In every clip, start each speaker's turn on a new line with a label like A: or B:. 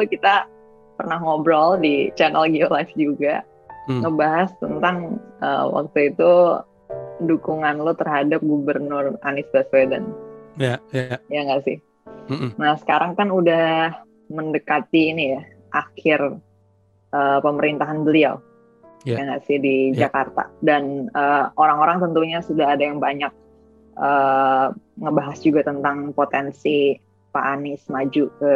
A: lalu kita pernah ngobrol di channel Geolife juga hmm. ngebahas tentang uh, waktu itu dukungan lo terhadap Gubernur Anies Baswedan.
B: Ya, ya.
A: Ya nggak sih. Mm -mm. Nah sekarang kan udah mendekati ini ya akhir uh, pemerintahan beliau, yeah. ya nggak sih di yeah. Jakarta. Dan orang eh, orang-orang tentunya sudah ada yang banyak uh, ngebahas juga tentang potensi Pak Anies maju ke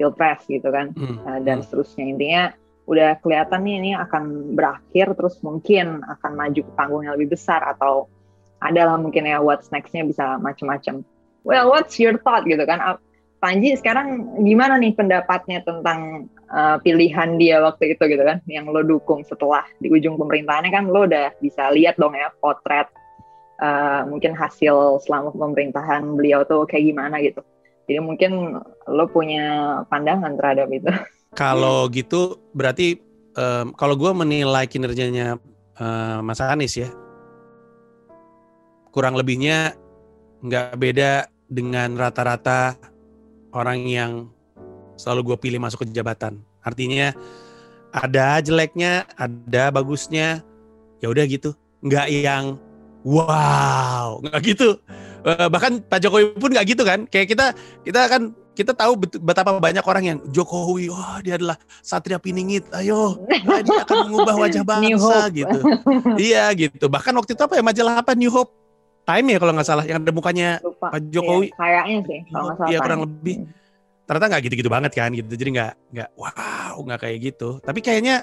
A: pilpres gitu kan, mm. uh, dan mm. seterusnya intinya udah kelihatan nih ini akan berakhir terus mungkin akan maju ke panggung yang lebih besar atau adalah mungkin ya what's nextnya bisa macam-macam. Well, what's your thought gitu kan? Panji sekarang gimana nih pendapatnya tentang uh, pilihan dia waktu itu gitu kan, yang lo dukung setelah di ujung pemerintahannya kan lo udah bisa lihat dong ya potret uh, mungkin hasil selama pemerintahan beliau tuh kayak gimana gitu. Jadi mungkin lo punya pandangan terhadap itu.
B: Kalau gitu berarti um, kalau gue menilai kinerjanya uh, Mas Anies ya, kurang lebihnya nggak beda dengan rata-rata orang yang selalu gue pilih masuk ke jabatan. Artinya ada jeleknya, ada bagusnya, ya udah gitu. Nggak yang wow, nggak gitu. Uh, bahkan Pak Jokowi pun nggak gitu kan. Kayak kita kita kan kita tahu betapa banyak orang yang Jokowi, wah oh, dia adalah satria piningit, ayo nah, dia akan mengubah wajah bangsa gitu. iya gitu. Bahkan waktu itu apa ya majalah apa New Hope Time ya kalau nggak salah yang ada mukanya Lupa. Pak Jokowi.
A: Iya, kayaknya sih kalau nggak salah.
B: Iya kurang lebih. Hmm. Ternyata nggak gitu-gitu banget kan gitu. Jadi nggak nggak wow nggak kayak gitu. Tapi kayaknya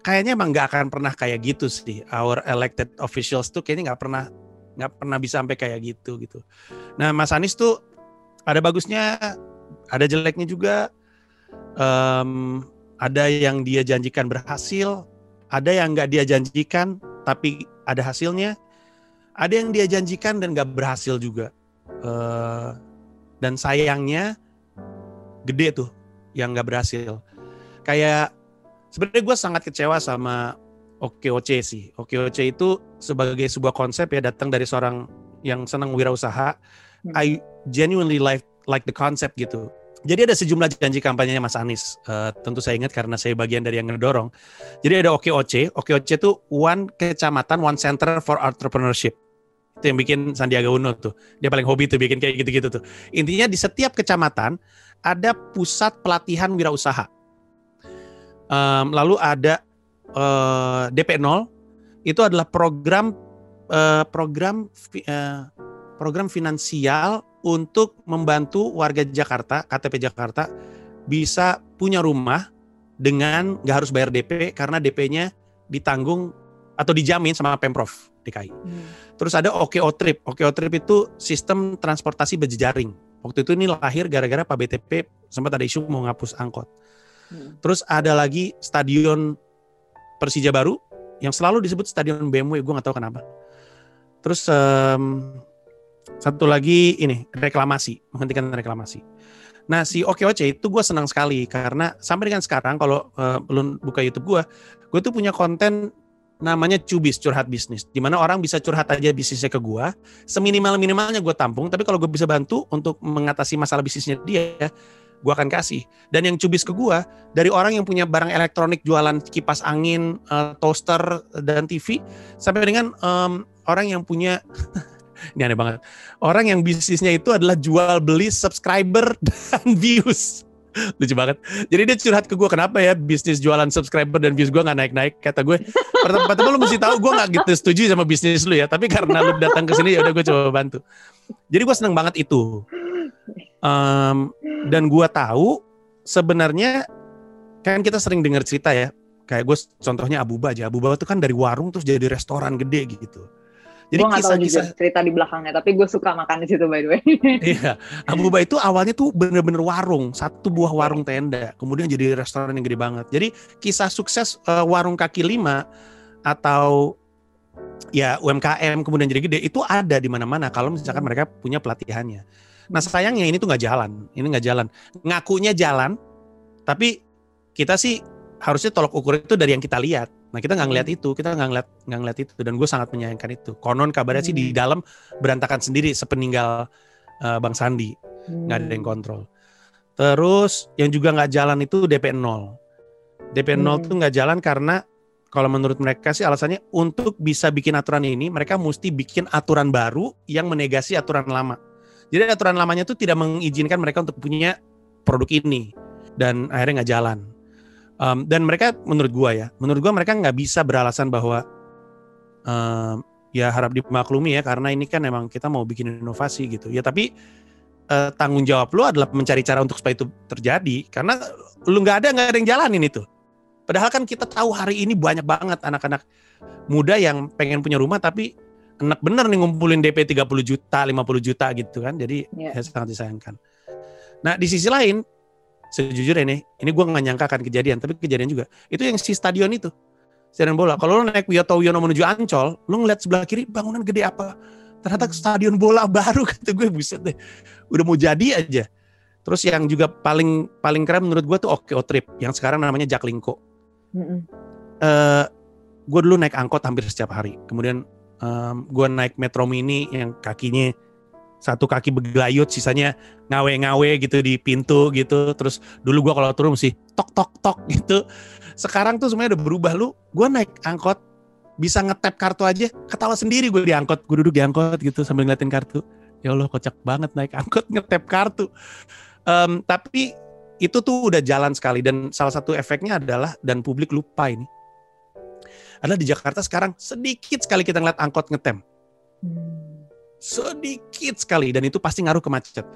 B: kayaknya emang nggak akan pernah kayak gitu sih. Our elected officials tuh kayaknya nggak pernah nggak pernah bisa sampai kayak gitu gitu. Nah Mas Anies tuh ada bagusnya ada jeleknya juga. Um, ada yang dia janjikan berhasil ada yang nggak dia janjikan tapi ada hasilnya ada yang dia janjikan dan nggak berhasil juga. Uh, dan sayangnya gede tuh yang nggak berhasil. Kayak sebenarnya gue sangat kecewa sama OKOC sih. OKOC itu sebagai sebuah konsep ya datang dari seorang yang senang wirausaha hmm. I genuinely like like the concept gitu jadi ada sejumlah janji kampanyenya Mas Anies. Uh, tentu saya ingat karena saya bagian dari yang ngedorong. Jadi ada OKOC. OKOC itu One Kecamatan, One Center for Entrepreneurship. Itu yang bikin Sandiaga Uno tuh. Dia paling hobi tuh bikin kayak gitu-gitu tuh. Intinya di setiap kecamatan ada pusat pelatihan wirausaha. Um, lalu ada uh, DP 0 itu adalah program uh, program uh, program finansial untuk membantu warga Jakarta, KTP Jakarta bisa punya rumah dengan nggak harus bayar DP karena DP-nya ditanggung atau dijamin sama Pemprov DKI. Hmm. Terus ada OKO Trip. OKO Trip itu sistem transportasi berjejaring. Waktu itu ini lahir gara-gara Pak BTP sempat ada isu mau ngapus angkot. Hmm. Terus ada lagi stadion Persija baru yang selalu disebut stadion BMW, gue nggak tahu kenapa. Terus um, satu lagi ini reklamasi, menghentikan reklamasi. Nah si OKOC itu gue senang sekali karena sampai dengan sekarang kalau uh, belum buka YouTube gue, gue tuh punya konten namanya cubis curhat bisnis, di mana orang bisa curhat aja bisnisnya ke gue, seminimal minimalnya gue tampung, tapi kalau gue bisa bantu untuk mengatasi masalah bisnisnya dia, gue akan kasih. Dan yang cubis ke gue dari orang yang punya barang elektronik jualan kipas angin, uh, toaster dan TV, sampai dengan um, orang yang punya ini aneh banget. Orang yang bisnisnya itu adalah jual beli subscriber dan views. Lucu banget. Jadi dia curhat ke gue, kenapa ya bisnis jualan subscriber dan views gue gak naik-naik? Kata gue, pertama-tama lu mesti tahu gue gak gitu setuju sama bisnis lu ya. Tapi karena lu datang ke sini ya udah gue coba bantu. Jadi gue seneng banget itu. Um, dan gue tahu sebenarnya kan kita sering dengar cerita ya. Kayak gue contohnya Abuba aja. Abuba itu kan dari warung terus jadi restoran gede gitu
A: jadi gue kisah, kisah cerita di belakangnya, tapi gue suka makan di situ by the way.
B: iya, Abu Ba itu awalnya tuh bener-bener warung, satu buah warung tenda, kemudian jadi restoran yang gede banget. Jadi kisah sukses uh, warung kaki lima atau ya UMKM kemudian jadi gede itu ada di mana-mana kalau misalkan mereka punya pelatihannya. Nah sayangnya ini tuh nggak jalan, ini nggak jalan. Ngakunya jalan, tapi kita sih harusnya tolok ukur itu dari yang kita lihat Nah kita nggak ngeliat hmm. itu, kita nggak ngeliat nggak ngeliat itu, dan gue sangat menyayangkan itu. Konon kabarnya hmm. sih di hmm. dalam berantakan sendiri sepeninggal uh, Bang Sandi, nggak hmm. ada yang kontrol. Terus yang juga nggak jalan itu DP 0. DP 0 hmm. tuh nggak jalan karena kalau menurut mereka sih alasannya untuk bisa bikin aturan ini mereka mesti bikin aturan baru yang menegasi aturan lama. Jadi aturan lamanya tuh tidak mengizinkan mereka untuk punya produk ini dan akhirnya nggak jalan. Um, dan mereka menurut gua ya, menurut gua mereka nggak bisa beralasan bahwa um, ya harap dimaklumi ya karena ini kan emang kita mau bikin inovasi gitu. Ya tapi uh, tanggung jawab lu adalah mencari cara untuk supaya itu terjadi karena lu nggak ada nggak ada yang jalanin itu. Padahal kan kita tahu hari ini banyak banget anak-anak muda yang pengen punya rumah tapi enak bener nih ngumpulin DP 30 juta, 50 juta gitu kan. Jadi yeah. ya sangat disayangkan. Nah di sisi lain, sejujurnya nih, ini gue nggak nyangka akan kejadian, tapi kejadian juga. Itu yang si stadion itu, stadion bola. Kalau lo naik Wiyoto Wiono menuju Ancol, lo ngeliat sebelah kiri bangunan gede apa? Ternyata hmm. stadion bola baru kata gue buset deh. Udah mau jadi aja. Terus yang juga paling paling keren menurut gue tuh Oke Trip yang sekarang namanya Jaklingko Mm -mm. uh, eh, gue dulu naik angkot hampir setiap hari. Kemudian um, gue naik metro mini yang kakinya satu kaki begelayut, sisanya ngawe-ngawe gitu di pintu gitu. Terus dulu gue kalau turun mesti tok tok tok gitu. Sekarang tuh semuanya udah berubah lu. Gue naik angkot bisa ngetap kartu aja, ketawa sendiri gue di angkot. Gue duduk di angkot gitu sambil ngeliatin kartu. Ya Allah kocak banget naik angkot ngetap kartu. Um, tapi itu tuh udah jalan sekali dan salah satu efeknya adalah dan publik lupa ini adalah di Jakarta sekarang sedikit sekali kita ngeliat angkot ngetem. Sedikit sekali dan itu pasti ngaruh ke macet.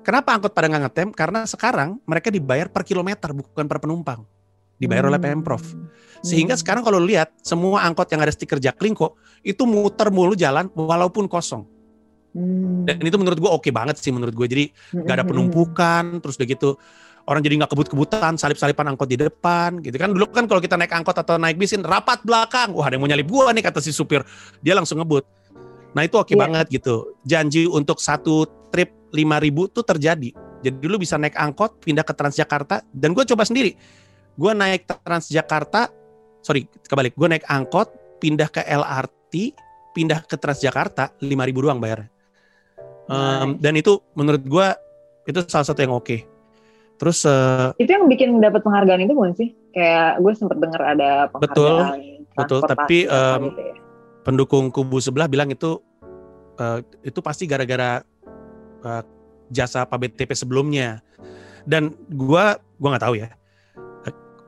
B: Kenapa angkot pada nggak ngetem? Karena sekarang mereka dibayar per kilometer bukan per penumpang. Dibayar oleh pemprov. Sehingga sekarang kalau lihat semua angkot yang ada stiker Jaklingko itu muter mulu jalan walaupun kosong. Dan itu menurut gue oke okay banget sih menurut gue jadi nggak ada penumpukan terus udah gitu orang jadi nggak kebut-kebutan salip-salipan angkot di depan gitu kan. Dulu kan kalau kita naik angkot atau naik bisin rapat belakang. Wah ada yang mau nyalip gua nih kata si supir. Dia langsung ngebut. Nah itu oke okay iya. yeah. banget gitu. Janji untuk satu trip 5000 tuh terjadi. Jadi dulu bisa naik angkot pindah ke Transjakarta dan gue coba sendiri. Gue naik Transjakarta sorry kebalik. Gue naik angkot pindah ke LRT pindah ke Transjakarta 5000 doang bayar um, dan itu menurut gue itu salah satu yang oke. okay Terus uh,
A: itu yang bikin dapat penghargaan itu bukan sih? Kayak gue sempat dengar ada
B: penghargaan. Betul, betul. Tapi um, gitu ya. pendukung kubu sebelah bilang itu uh, itu pasti gara-gara uh, jasa Pak BTP sebelumnya. Dan gue gue nggak tahu ya.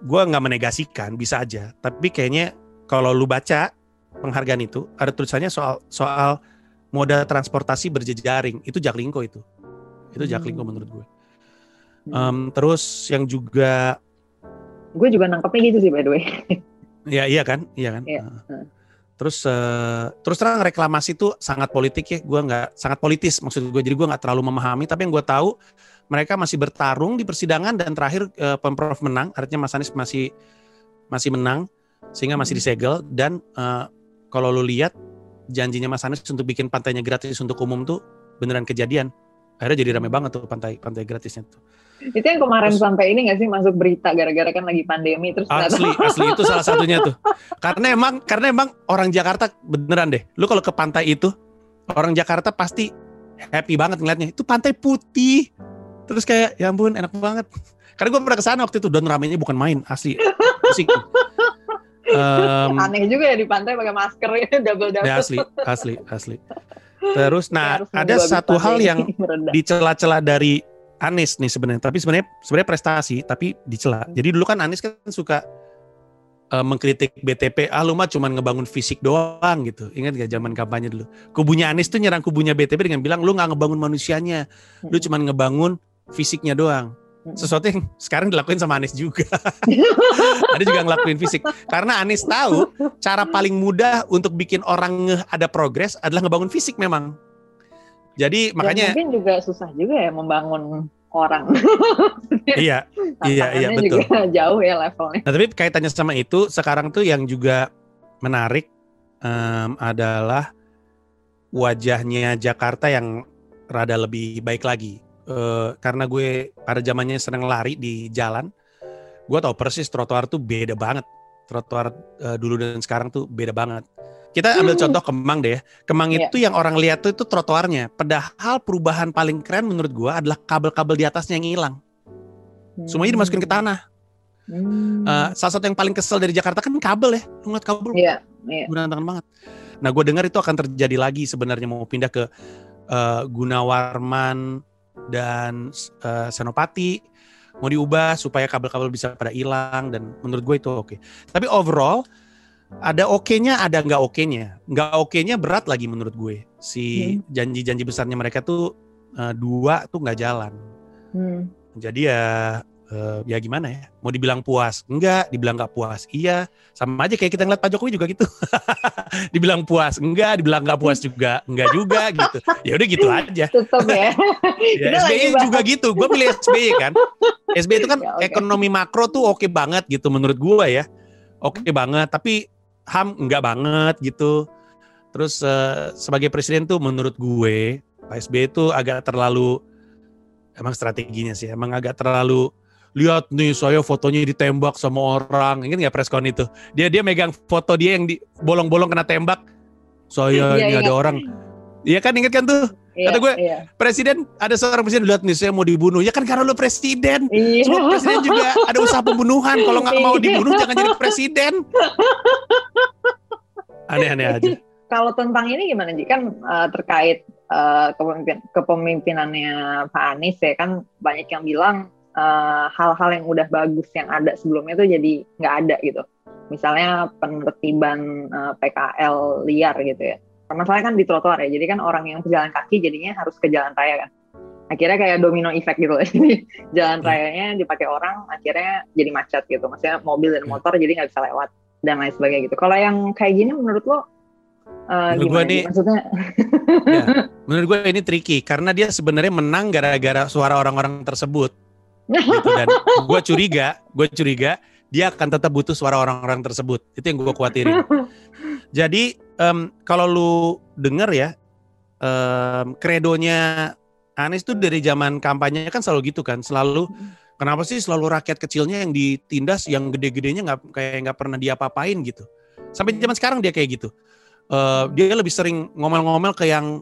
B: Gue nggak menegasikan, bisa aja. Tapi kayaknya kalau lu baca penghargaan itu ada tulisannya soal soal moda transportasi berjejaring itu Jaklingko itu. Itu Jaklingko hmm. menurut gue. Um, terus yang juga
A: gue juga nangkepnya gitu sih by the way.
B: ya iya kan, iya kan. Iya. Uh. Terus uh, terus terang reklamasi itu sangat politik ya, gue nggak sangat politis maksud gue. Jadi gue nggak terlalu memahami, tapi yang gue tahu mereka masih bertarung di persidangan dan terakhir uh, pemprov menang, artinya Mas Anies masih masih menang sehingga masih hmm. disegel dan uh, kalau lu lihat janjinya Mas Anies untuk bikin pantainya gratis untuk umum tuh beneran kejadian. Akhirnya jadi ramai banget tuh pantai pantai gratisnya tuh.
A: Itu yang kemarin terus, sampai ini gak sih masuk berita gara-gara kan lagi pandemi terus
B: asli asli itu salah satunya tuh. Karena emang karena emang orang Jakarta beneran deh. Lu kalau ke pantai itu orang Jakarta pasti happy banget ngeliatnya. Itu pantai putih. Terus kayak ya ampun enak banget. Karena gue pernah ke sana waktu itu dan ramenya bukan main asli. Asik.
A: um, Aneh juga ya di pantai pakai masker ya double double.
B: Ya asli asli asli. Terus nah ada satu hal yang dicela-cela dari Anies nih sebenarnya, tapi sebenarnya sebenarnya prestasi tapi dicela. Jadi dulu kan Anies kan suka uh, mengkritik BTP, ah lu mah cuma ngebangun fisik doang gitu. Ingat gak zaman kampanye dulu? Kubunya Anies tuh nyerang kubunya BTP dengan bilang lu nggak ngebangun manusianya, lu cuma ngebangun fisiknya doang. Sesuatu yang sekarang dilakuin sama Anies juga. ada juga ngelakuin fisik. Karena Anies tahu cara paling mudah untuk bikin orang ada progres adalah ngebangun fisik memang. Jadi Dan makanya
A: mungkin juga susah juga ya membangun orang.
B: iya, iya, iya betul.
A: Juga jauh ya levelnya.
B: Nah, tapi kaitannya sama itu sekarang tuh yang juga menarik um, adalah wajahnya Jakarta yang rada lebih baik lagi. Uh, karena gue pada zamannya seneng lari di jalan, gue tau persis trotoar tuh beda banget. Trotoar uh, dulu dan sekarang tuh beda banget. Kita ambil hmm. contoh Kemang deh. Ya. Kemang yeah. itu yang orang lihat tuh itu trotoarnya. Padahal perubahan paling keren menurut gua adalah kabel-kabel di atasnya yang hilang. Semuanya dimasukin ke tanah. Hmm. Uh, salah satu yang paling kesel dari Jakarta kan kabel ya, lu ngeliat kabel.
A: Iya. Yeah,
B: yeah. banget. Nah, gue dengar itu akan terjadi lagi sebenarnya mau pindah ke uh, Gunawarman dan uh, Senopati mau diubah supaya kabel-kabel bisa pada hilang dan menurut gue itu oke. Okay. Tapi overall ada oke-nya, ada nggak oke-nya. Nggak oke-nya berat lagi menurut gue. Si hmm. janji-janji besarnya mereka tuh uh, dua tuh nggak jalan. Hmm. Jadi ya uh, ya gimana ya? Mau dibilang puas? Enggak, dibilang nggak puas. Iya, sama aja kayak kita ngeliat Pak Jokowi juga gitu. dibilang puas? Enggak, dibilang nggak puas juga. Enggak juga gitu. Ya udah gitu aja.
A: Tutup ya.
B: ya SBY juga gitu. Gue pilih SBY kan. SBY itu kan ya, okay. ekonomi makro tuh oke okay banget gitu menurut gue ya. Oke okay banget, tapi HAM enggak banget gitu. Terus uh, sebagai presiden tuh menurut gue Pak SBY itu agak terlalu emang strateginya sih emang agak terlalu lihat nih saya fotonya ditembak sama orang ingat nggak preskon itu dia dia megang foto dia yang di bolong-bolong kena tembak saya iya, ini iya. ada orang iya kan inget kan tuh iya, kata gue iya. presiden ada seorang presiden lihat nih saya mau dibunuh ya kan karena lu presiden iya. semua presiden juga ada usaha pembunuhan kalau nggak mau iya. dibunuh jangan jadi presiden aneh-aneh aja
A: kalau tentang ini gimana sih kan uh, terkait uh, kepemimpinan, kepemimpinannya Pak Anies ya kan banyak yang bilang Eh, hal-hal uh, yang udah bagus yang ada sebelumnya itu jadi nggak ada gitu. Misalnya penertiban uh, PKL liar gitu ya. Masalahnya kan di trotoar ya, jadi kan orang yang pejalan kaki jadinya harus ke jalan raya kan. Akhirnya kayak domino effect gitu loh. Jadi jalan hmm. rayanya dipakai orang, akhirnya jadi macet gitu. Maksudnya mobil dan hmm. motor jadi nggak bisa lewat dan lain sebagainya gitu. Kalau yang kayak gini menurut lo Uh,
B: menurut gue ini maksudnya ya, menurut gue ini tricky karena dia sebenarnya menang gara-gara suara orang-orang tersebut gitu. dan gue curiga gue curiga dia akan tetap butuh suara orang-orang tersebut itu yang gue khawatirin jadi um, kalau lu denger ya um, kredonya Anies tuh dari zaman kampanye kan selalu gitu kan selalu kenapa sih selalu rakyat kecilnya yang ditindas yang gede-gedenya nggak kayak nggak pernah diapa-apain gitu sampai zaman sekarang dia kayak gitu uh, dia lebih sering ngomel-ngomel ke yang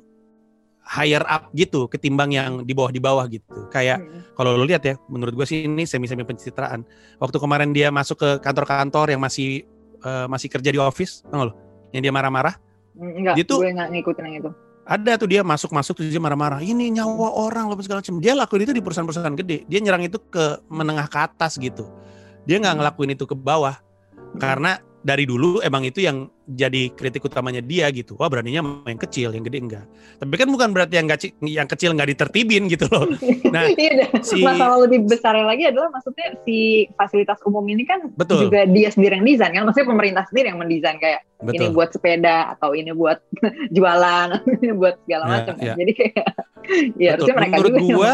B: higher up gitu ketimbang yang di bawah di bawah gitu. Kayak hmm. kalau lo lihat ya, menurut gue sih ini semi-semi pencitraan. Waktu kemarin dia masuk ke kantor-kantor yang masih uh, masih kerja di office, tau lo? Yang dia marah-marah.
A: Hmm, enggak, dia tuh, gue nggak ngikutin yang itu.
B: Ada tuh dia masuk-masuk tuh dia marah-marah. Ini nyawa orang loh segala macam. Dia lakuin itu di perusahaan-perusahaan gede. Dia nyerang itu ke menengah ke atas gitu. Dia nggak hmm. ngelakuin itu ke bawah. Karena dari dulu emang itu yang jadi kritik utamanya dia gitu. Wah beraninya yang kecil, yang gede enggak. Tapi kan bukan berarti yang gak, yang kecil nggak ditertibin gitu loh. Nah,
A: iya si, masalah lebih besar lagi adalah maksudnya si fasilitas umum ini kan betul. juga dia sendiri yang desain kan. Maksudnya pemerintah sendiri yang mendesain kayak betul. ini buat sepeda atau ini buat jualan, ini buat segala ya, macam. Ya. Jadi kayak ya harusnya mereka Menurut juga gua,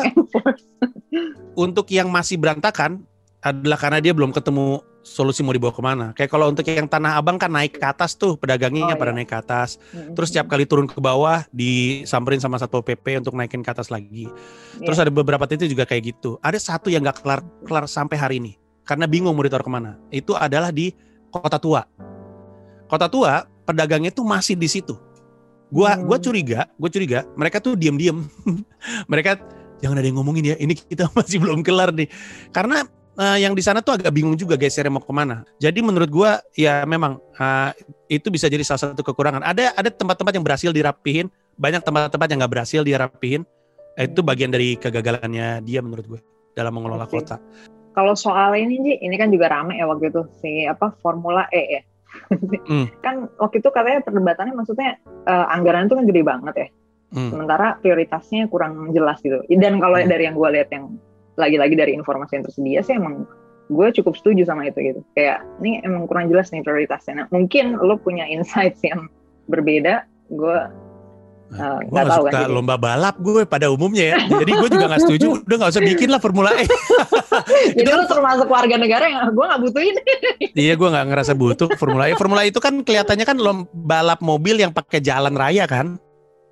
B: untuk yang masih berantakan adalah karena dia belum ketemu solusi mau dibawa ke mana. Kayak kalau untuk yang Tanah Abang kan naik ke atas tuh pedagangnya oh, pada iya. naik ke atas. Terus setiap kali turun ke bawah disamperin sama satu PP untuk naikin ke atas lagi. Yeah. Terus ada beberapa titik juga kayak gitu. Ada satu yang gak kelar kelar sampai hari ini karena bingung mau ditaruh ke mana. Itu adalah di Kota Tua. Kota Tua pedagangnya tuh masih di situ. Gua hmm. gua curiga, gua curiga mereka tuh diam-diam. mereka jangan ada yang ngomongin ya. Ini kita masih belum kelar nih. Karena uh, yang di sana tuh agak bingung juga gesernya mau ke mana. Jadi menurut gua ya memang uh, itu bisa jadi salah satu kekurangan. Ada ada tempat-tempat yang berhasil dirapihin, banyak tempat-tempat yang nggak berhasil dirapihin. Eh, itu bagian dari kegagalannya dia menurut gue dalam mengelola okay. kota.
A: Kalau soal ini Ji, ini kan juga rame ya waktu itu si apa Formula E ya. mm. kan waktu itu katanya perdebatannya maksudnya uh, anggaran itu kan gede banget ya. Mm. Sementara prioritasnya kurang jelas gitu. Dan kalau mm. dari yang gue lihat yang lagi-lagi dari informasi yang tersedia sih emang gue cukup setuju sama itu gitu kayak ini emang kurang jelas nih prioritasnya nah, mungkin lo punya insights yang berbeda gue
B: Uh, gue gak suka kan, lomba balap gue pada umumnya ya. Jadi gue juga gak setuju. Udah gak usah bikin lah Formula E.
A: itu lo termasuk warga negara yang gue gak butuhin.
B: iya gue gak ngerasa butuh Formula E. Formula E itu kan kelihatannya kan lomba balap mobil yang pakai jalan raya kan.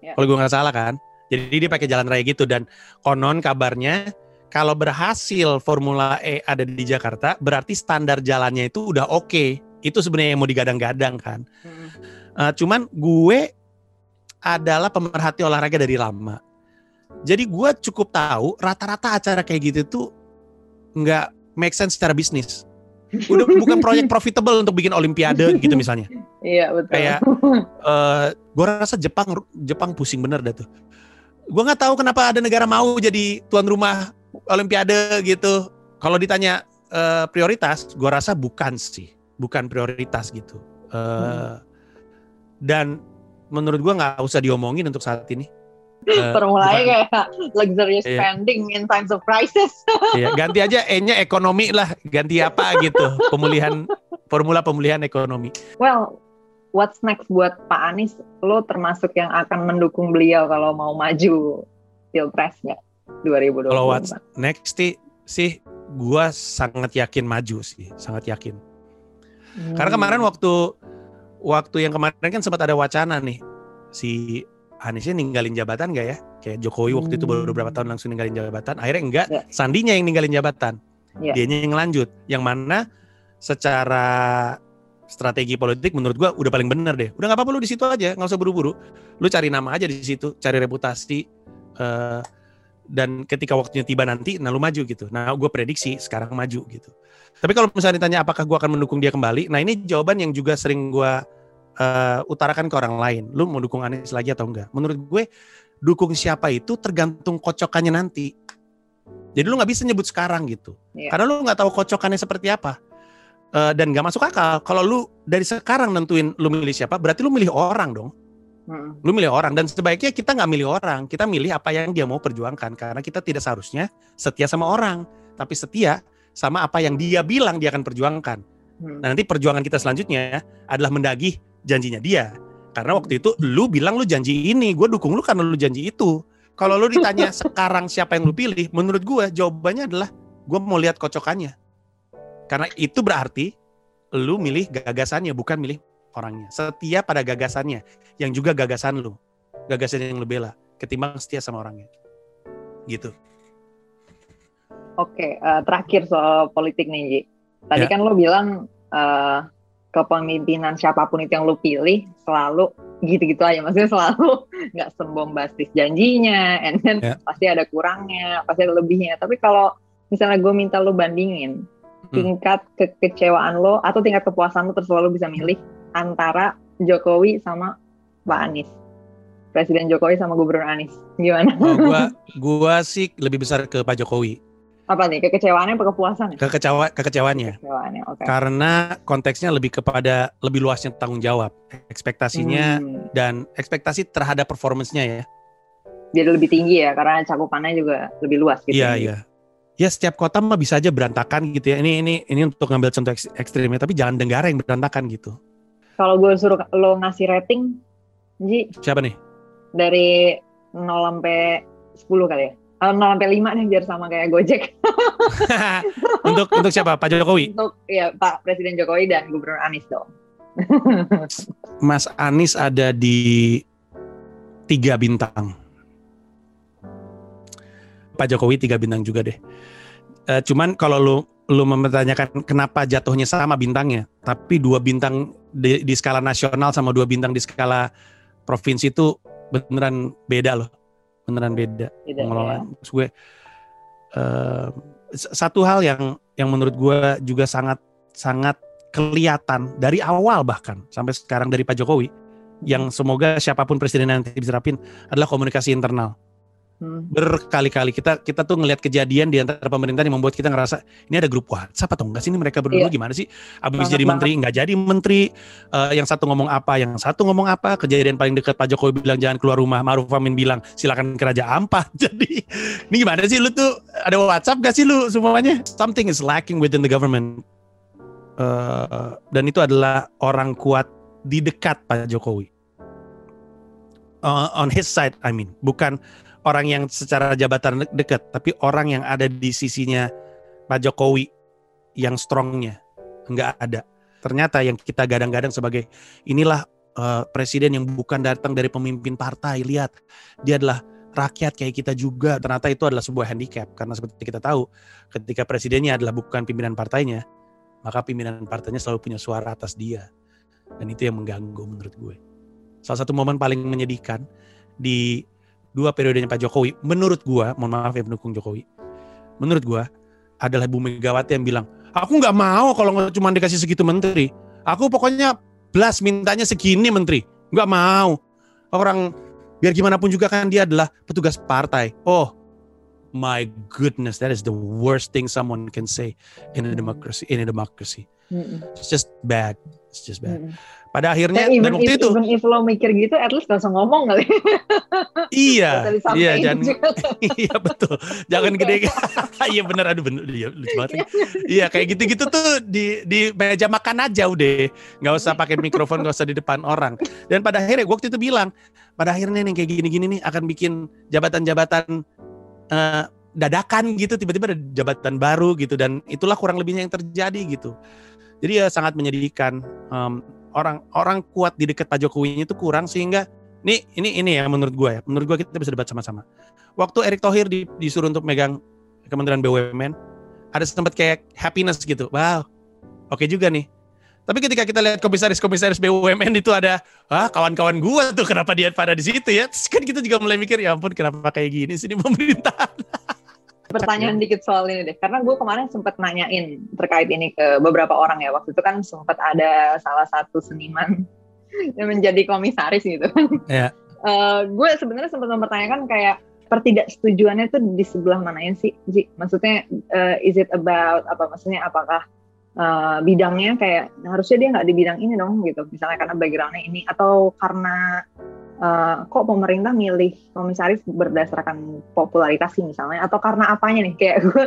B: Ya. Kalau gue gak salah kan. Jadi dia pakai jalan raya gitu. Dan konon kabarnya kalau berhasil Formula E ada di Jakarta, berarti standar jalannya itu udah oke. Okay. Itu sebenarnya yang mau digadang-gadang kan. Hmm. Uh, cuman gue adalah pemerhati olahraga dari lama. Jadi gue cukup tahu rata-rata acara kayak gitu tuh nggak make sense secara bisnis. Udah bukan proyek profitable untuk bikin olimpiade gitu misalnya.
A: Iya betul.
B: Kayak uh, gue rasa Jepang Jepang pusing bener dah tuh. Gue nggak tahu kenapa ada negara mau jadi tuan rumah olimpiade gitu. Kalau ditanya uh, prioritas, gue rasa bukan sih, bukan prioritas gitu. Uh, hmm. Dan menurut gue nggak usah diomongin untuk saat ini.
A: Uh, kayak luxurious iya. spending in times of crisis.
B: iya, ganti aja E-nya ekonomi lah, ganti apa gitu, pemulihan formula pemulihan ekonomi.
A: Well, what's next buat Pak Anies? Lo termasuk yang akan mendukung beliau kalau mau maju pilpresnya 2024. Kalau what's
B: next sih, sih gue sangat yakin maju sih, sangat yakin. Hmm. Karena kemarin waktu waktu yang kemarin kan sempat ada wacana nih si Aniesnya ninggalin jabatan gak ya? Kayak Jokowi waktu itu baru beberapa tahun langsung ninggalin jabatan. Akhirnya enggak, yeah. Sandinya yang ninggalin jabatan. Yeah. Dianya yang lanjut. Yang mana secara strategi politik menurut gua udah paling bener deh. Udah nggak apa-apa lu di situ aja, nggak usah buru-buru. Lu cari nama aja di situ, cari reputasi. Uh, dan ketika waktunya tiba nanti, nah lu maju gitu. Nah, gue prediksi sekarang maju gitu. Tapi kalau misalnya ditanya apakah gue akan mendukung dia kembali, nah ini jawaban yang juga sering gue uh, utarakan ke orang lain. Lu mau dukung Anies lagi atau enggak? Menurut gue dukung siapa itu tergantung kocokannya nanti. Jadi lu nggak bisa nyebut sekarang gitu, yeah. karena lu nggak tahu kocokannya seperti apa. Uh, dan nggak masuk akal. Kalau lu dari sekarang nentuin lu milih siapa, berarti lu milih orang dong. Hmm. Lu milih orang dan sebaiknya kita nggak milih orang, kita milih apa yang dia mau perjuangkan karena kita tidak seharusnya setia sama orang, tapi setia sama apa yang dia bilang dia akan perjuangkan. Hmm. Nah, nanti perjuangan kita selanjutnya adalah mendagih janjinya dia. Karena waktu itu lu bilang lu janji ini, gue dukung lu karena lu janji itu. Kalau lu ditanya sekarang siapa yang lu pilih, menurut gue jawabannya adalah gue mau lihat kocokannya. Karena itu berarti lu milih gagasannya bukan milih orangnya. Setia pada gagasannya yang juga gagasan lu. Gagasan yang lu bela ketimbang setia sama orangnya. Gitu.
A: Oke, uh, terakhir soal politik nih, Ji. Tadi ya. kan lo bilang uh, kepemimpinan siapa pun itu yang lu pilih selalu gitu-gitu aja maksudnya selalu nggak sembombastis janjinya and then yeah. pasti ada kurangnya pasti ada lebihnya tapi kalau misalnya gue minta lu bandingin hmm. tingkat kekecewaan lo atau tingkat kepuasan lo terus lo bisa milih antara Jokowi sama Pak Anies Presiden Jokowi sama Gubernur Anies gimana?
B: Oh, gua gua sih lebih besar ke Pak Jokowi
A: apa nih kekecewaannya apa kepuasannya?
B: Kekecewa kekecewaannya. Kekecewaannya, okay. Karena konteksnya lebih kepada lebih luasnya tanggung jawab, ekspektasinya hmm. dan ekspektasi terhadap performancenya ya.
A: Jadi lebih tinggi ya karena cakupannya juga lebih luas gitu.
B: Iya iya. Ya setiap kota mah bisa aja berantakan gitu ya. Ini ini ini untuk ngambil contoh ekstrimnya, tapi jangan dengar yang berantakan gitu.
A: Kalau gue suruh lo ngasih rating, Ji.
B: Siapa nih?
A: Dari 0 sampai 10 kali ya. Uh, 0 sampai 5 nih biar sama kayak Gojek.
B: untuk untuk siapa? Pak Jokowi?
A: Untuk ya Pak Presiden Jokowi dan Gubernur Anies dong.
B: Mas Anies ada di tiga bintang. Pak Jokowi tiga bintang juga deh. Uh, cuman kalau lu lu mempertanyakan kenapa jatuhnya sama bintangnya, tapi dua bintang di, di skala nasional sama dua bintang di skala provinsi itu beneran beda loh beneran beda, beda mengelola. Ya. gue uh, satu hal yang yang menurut gue juga sangat sangat kelihatan dari awal bahkan sampai sekarang dari Pak Jokowi yang semoga siapa pun presiden nanti bisa rapin adalah komunikasi internal. Hmm. Berkali-kali kita kita tuh ngelihat kejadian di antara pemerintah yang membuat kita ngerasa ini ada grup WhatsApp atau enggak sih ini mereka berdua iya. gimana sih? Abis jadi menteri nggak jadi menteri, uh, yang satu ngomong apa, yang satu ngomong apa, kejadian paling dekat Pak Jokowi bilang jangan keluar rumah, Maruf Amin bilang silakan ke Raja Ampat. Jadi ini gimana sih lu tuh ada WhatsApp gak sih lu semuanya? Something is lacking within the government. Uh, dan itu adalah orang kuat di dekat Pak Jokowi. Uh, on his side, I mean, bukan orang yang secara jabatan dekat, tapi orang yang ada di sisinya Pak Jokowi yang strongnya nggak ada. Ternyata yang kita gadang-gadang sebagai inilah uh, presiden yang bukan datang dari pemimpin partai. Lihat, dia adalah rakyat kayak kita juga. Ternyata itu adalah sebuah handicap karena seperti kita tahu, ketika presidennya adalah bukan pimpinan partainya, maka pimpinan partainya selalu punya suara atas dia. Dan itu yang mengganggu menurut gue. Salah satu momen paling menyedihkan di dua periodenya Pak Jokowi, menurut gua, mohon maaf ya pendukung Jokowi, menurut gua adalah Bu Megawati yang bilang, aku nggak mau kalau cuma dikasih segitu menteri. Aku pokoknya belas mintanya segini menteri, nggak mau. Orang biar gimana pun juga kan dia adalah petugas partai. Oh, my goodness, that is the worst thing someone can say in a democracy. In a democracy, mm it's just bad. It's just bad. Mm pada akhirnya
A: dan, dan waktu if, itu even if lo mikir gitu at least usah ngomong kali.
B: Iya iya jangan iya betul. Jangan gede. Iya bener aduh bener iya lucu banget iya kayak gitu-gitu tuh di di meja makan aja udah. Nggak usah pakai mikrofon nggak usah di depan orang. Dan pada akhirnya gue waktu itu bilang pada akhirnya nih kayak gini-gini nih akan bikin jabatan-jabatan uh, dadakan gitu tiba-tiba ada jabatan baru gitu dan itulah kurang lebihnya yang terjadi gitu. Jadi ya sangat menyedihkan. Um, orang orang kuat di dekat Pak Jokowi itu kurang sehingga ini ini ini ya menurut gue ya menurut gue kita bisa debat sama-sama waktu Erick Thohir di, disuruh untuk megang Kementerian BUMN ada sempat kayak happiness gitu wow oke okay juga nih tapi ketika kita lihat komisaris-komisaris BUMN itu ada, ah kawan-kawan gue tuh kenapa dia pada di situ ya? Terus kan kita juga mulai mikir, ya ampun kenapa kayak gini sih di pemerintahan.
A: pertanyaan dikit soal ini deh, karena gue kemarin sempat nanyain terkait ini ke beberapa orang ya. Waktu itu kan sempat ada salah satu seniman yang menjadi komisaris gitu. Yeah. Uh, gue sebenarnya sempat mempertanyakan kayak pertidaksetujuannya itu di sebelah mana ya sih, Ji? Maksudnya uh, is it about apa? Maksudnya apakah uh, bidangnya kayak harusnya dia nggak di bidang ini dong gitu, misalnya karena backgroundnya ini atau karena uh, kok pemerintah milih komisaris berdasarkan popularitas sih misalnya atau karena apanya nih kayak gue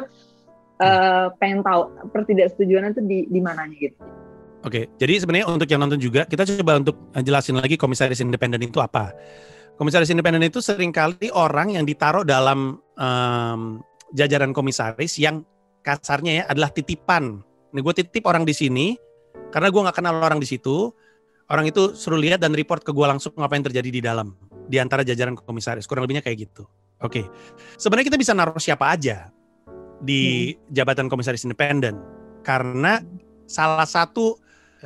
A: uh, pengen tahu pertidaksetujuan itu di di mananya gitu.
B: Oke, jadi sebenarnya untuk yang nonton juga kita coba untuk jelasin lagi komisaris independen itu apa. Komisaris independen itu sering kali orang yang ditaruh dalam um, jajaran komisaris yang kasarnya ya adalah titipan. Ini gue titip orang di sini karena gue nggak kenal orang di situ orang itu suruh lihat dan report ke gue langsung apa yang terjadi di dalam di antara jajaran komisaris. Kurang lebihnya kayak gitu. Oke. Okay. sebenarnya kita bisa naruh siapa aja di hmm. jabatan komisaris independen. Karena salah satu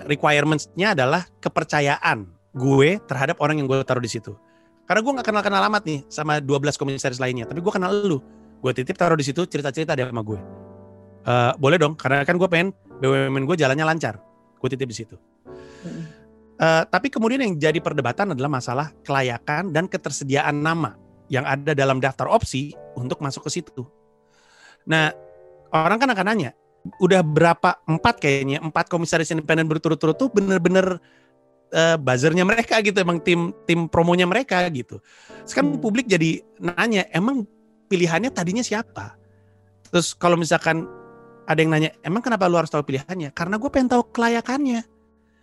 B: requirements-nya adalah kepercayaan gue terhadap orang yang gue taruh di situ. Karena gue nggak kenal kenal alamat nih sama 12 komisaris lainnya tapi gue kenal lu. Gue titip taruh di situ cerita cerita dia sama gue. Uh, boleh dong karena kan gue pengen BUMN gue jalannya lancar. Gue titip di situ. Hmm. Uh, tapi kemudian yang jadi perdebatan adalah masalah kelayakan dan ketersediaan nama yang ada dalam daftar opsi untuk masuk ke situ. Nah, orang kan akan nanya, udah berapa empat kayaknya empat komisaris independen berturut-turut tuh bener-bener uh, buzzernya mereka gitu, emang tim tim promonya mereka gitu. Sekarang publik jadi nanya, emang pilihannya tadinya siapa? Terus kalau misalkan ada yang nanya, emang kenapa lu harus tahu pilihannya? Karena gue pengen tahu kelayakannya.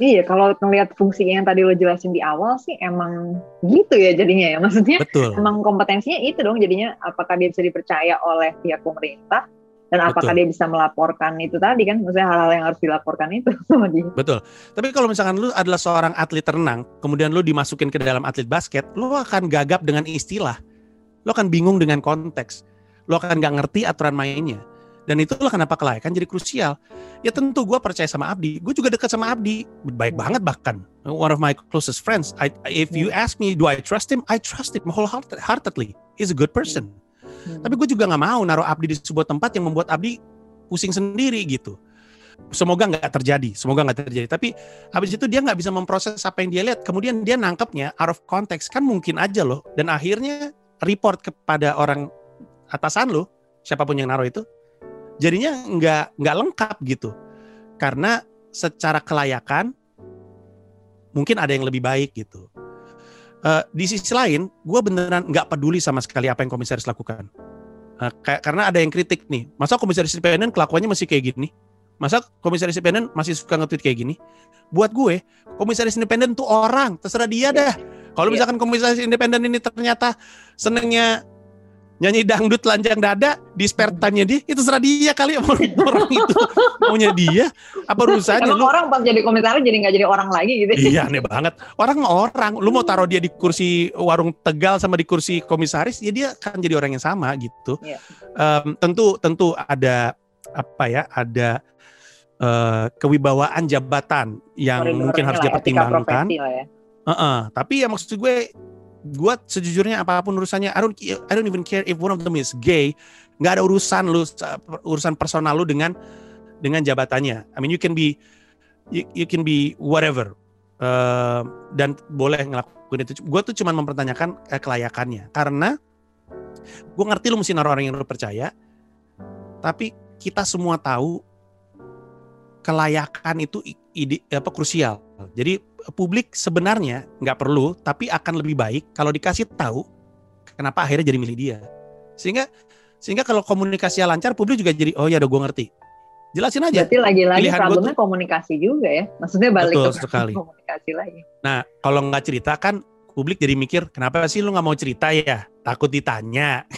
B: Iya. Kalau
A: ngelihat fungsi yang tadi lo jelasin di awal sih emang gitu ya jadinya ya. Maksudnya Betul. emang kompetensinya itu dong jadinya apakah dia bisa dipercaya oleh pihak pemerintah dan apakah Betul. dia bisa melaporkan itu tadi kan maksudnya hal-hal yang harus dilaporkan itu sama dia.
B: Betul. Tapi kalau misalkan lu adalah seorang atlet renang, kemudian lu dimasukin ke dalam atlet basket, lu akan gagap dengan istilah. Lu akan bingung dengan konteks. Lu akan nggak ngerti aturan mainnya. Dan itulah kenapa kelayakan jadi krusial. Ya tentu gue percaya sama Abdi. Gue juga dekat sama Abdi. Baik hmm. banget bahkan. One of my closest friends. I, if you hmm. ask me, do I trust him? I trust him wholeheartedly. He's a good person. Hmm. Tapi gue juga nggak mau naruh Abdi di sebuah tempat yang membuat Abdi pusing sendiri gitu. Semoga nggak terjadi, semoga nggak terjadi. Tapi habis itu dia nggak bisa memproses apa yang dia lihat. Kemudian dia nangkepnya out of context kan mungkin aja loh. Dan akhirnya report kepada orang atasan lo, siapa pun yang naruh itu, jadinya nggak nggak lengkap gitu. Karena secara kelayakan mungkin ada yang lebih baik gitu. Uh, di sisi lain gue beneran nggak peduli sama sekali apa yang komisaris lakukan. Uh, kayak karena ada yang kritik nih masa komisaris independen kelakuannya masih kayak gini? Masa komisaris independen masih suka nge-tweet kayak gini? Buat gue komisaris independen tuh orang terserah dia dah. Kalau iya. misalkan komisaris independen ini ternyata senengnya nyanyi dangdut lanjang dada di spare time-nya dia itu serah dia kali orang itu maunya dia apa urusannya
A: lu orang pas jadi komisaris jadi nggak jadi orang lagi gitu
B: iya aneh banget orang orang lu mau taruh dia di kursi warung tegal sama di kursi komisaris ya dia kan jadi orang yang sama gitu yeah. Iya. um, tentu tentu ada apa ya ada uh, kewibawaan jabatan yang mungkin harus dia pertimbangkan ya. uh -uh. tapi ya maksud gue gue sejujurnya apa pun urusannya I don't I don't even care if one of them is gay. Nggak ada urusan lu urusan personal lu dengan dengan jabatannya. I mean you can be you, you can be whatever. Uh, dan boleh ngelakuin itu. Gue tuh cuma mempertanyakan uh, kelayakannya. Karena gue ngerti lu mesti naruh orang yang lu percaya. Tapi kita semua tahu kelayakan itu ide apa krusial. Jadi publik sebenarnya nggak perlu, tapi akan lebih baik kalau dikasih tahu kenapa akhirnya jadi milih dia. Sehingga sehingga kalau komunikasinya lancar, publik juga jadi oh ya udah gue ngerti. Jelasin aja.
A: Berarti lagi-lagi problemnya tuh, komunikasi juga ya. Maksudnya balik betul, ke sekali. komunikasi lagi.
B: Nah kalau nggak cerita kan publik jadi mikir kenapa sih lu nggak mau cerita ya? Takut ditanya.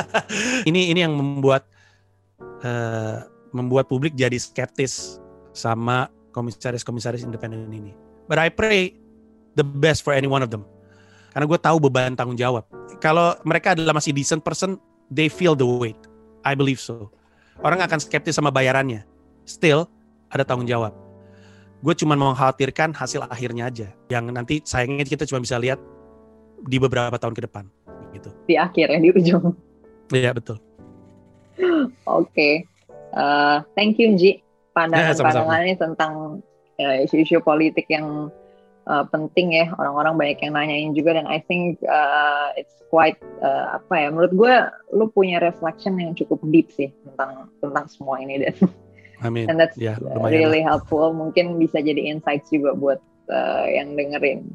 B: ini ini yang membuat uh, membuat publik jadi skeptis sama komisaris-komisaris independen ini. But I pray the best for any one of them. Karena gue tahu beban tanggung jawab. Kalau mereka adalah masih decent person, they feel the weight. I believe so. Orang akan skeptis sama bayarannya. Still, ada tanggung jawab. Gue cuma mengkhawatirkan hasil akhirnya aja. Yang nanti sayangnya kita cuma bisa lihat di beberapa tahun ke depan. Gitu.
A: Di akhir ya, di ujung.
B: Iya, betul.
A: Oke. Okay. Uh, thank you, Ji. Pandangan-pandangannya tentang Ya, isu-isu politik yang uh, penting ya. Orang-orang banyak yang nanyain juga dan I think uh, it's quite uh, apa ya menurut gue lu punya reflection yang cukup deep sih tentang tentang semua ini dan.
B: Amin.
A: and that's yeah, really helpful. Mungkin bisa jadi insights juga buat uh, yang dengerin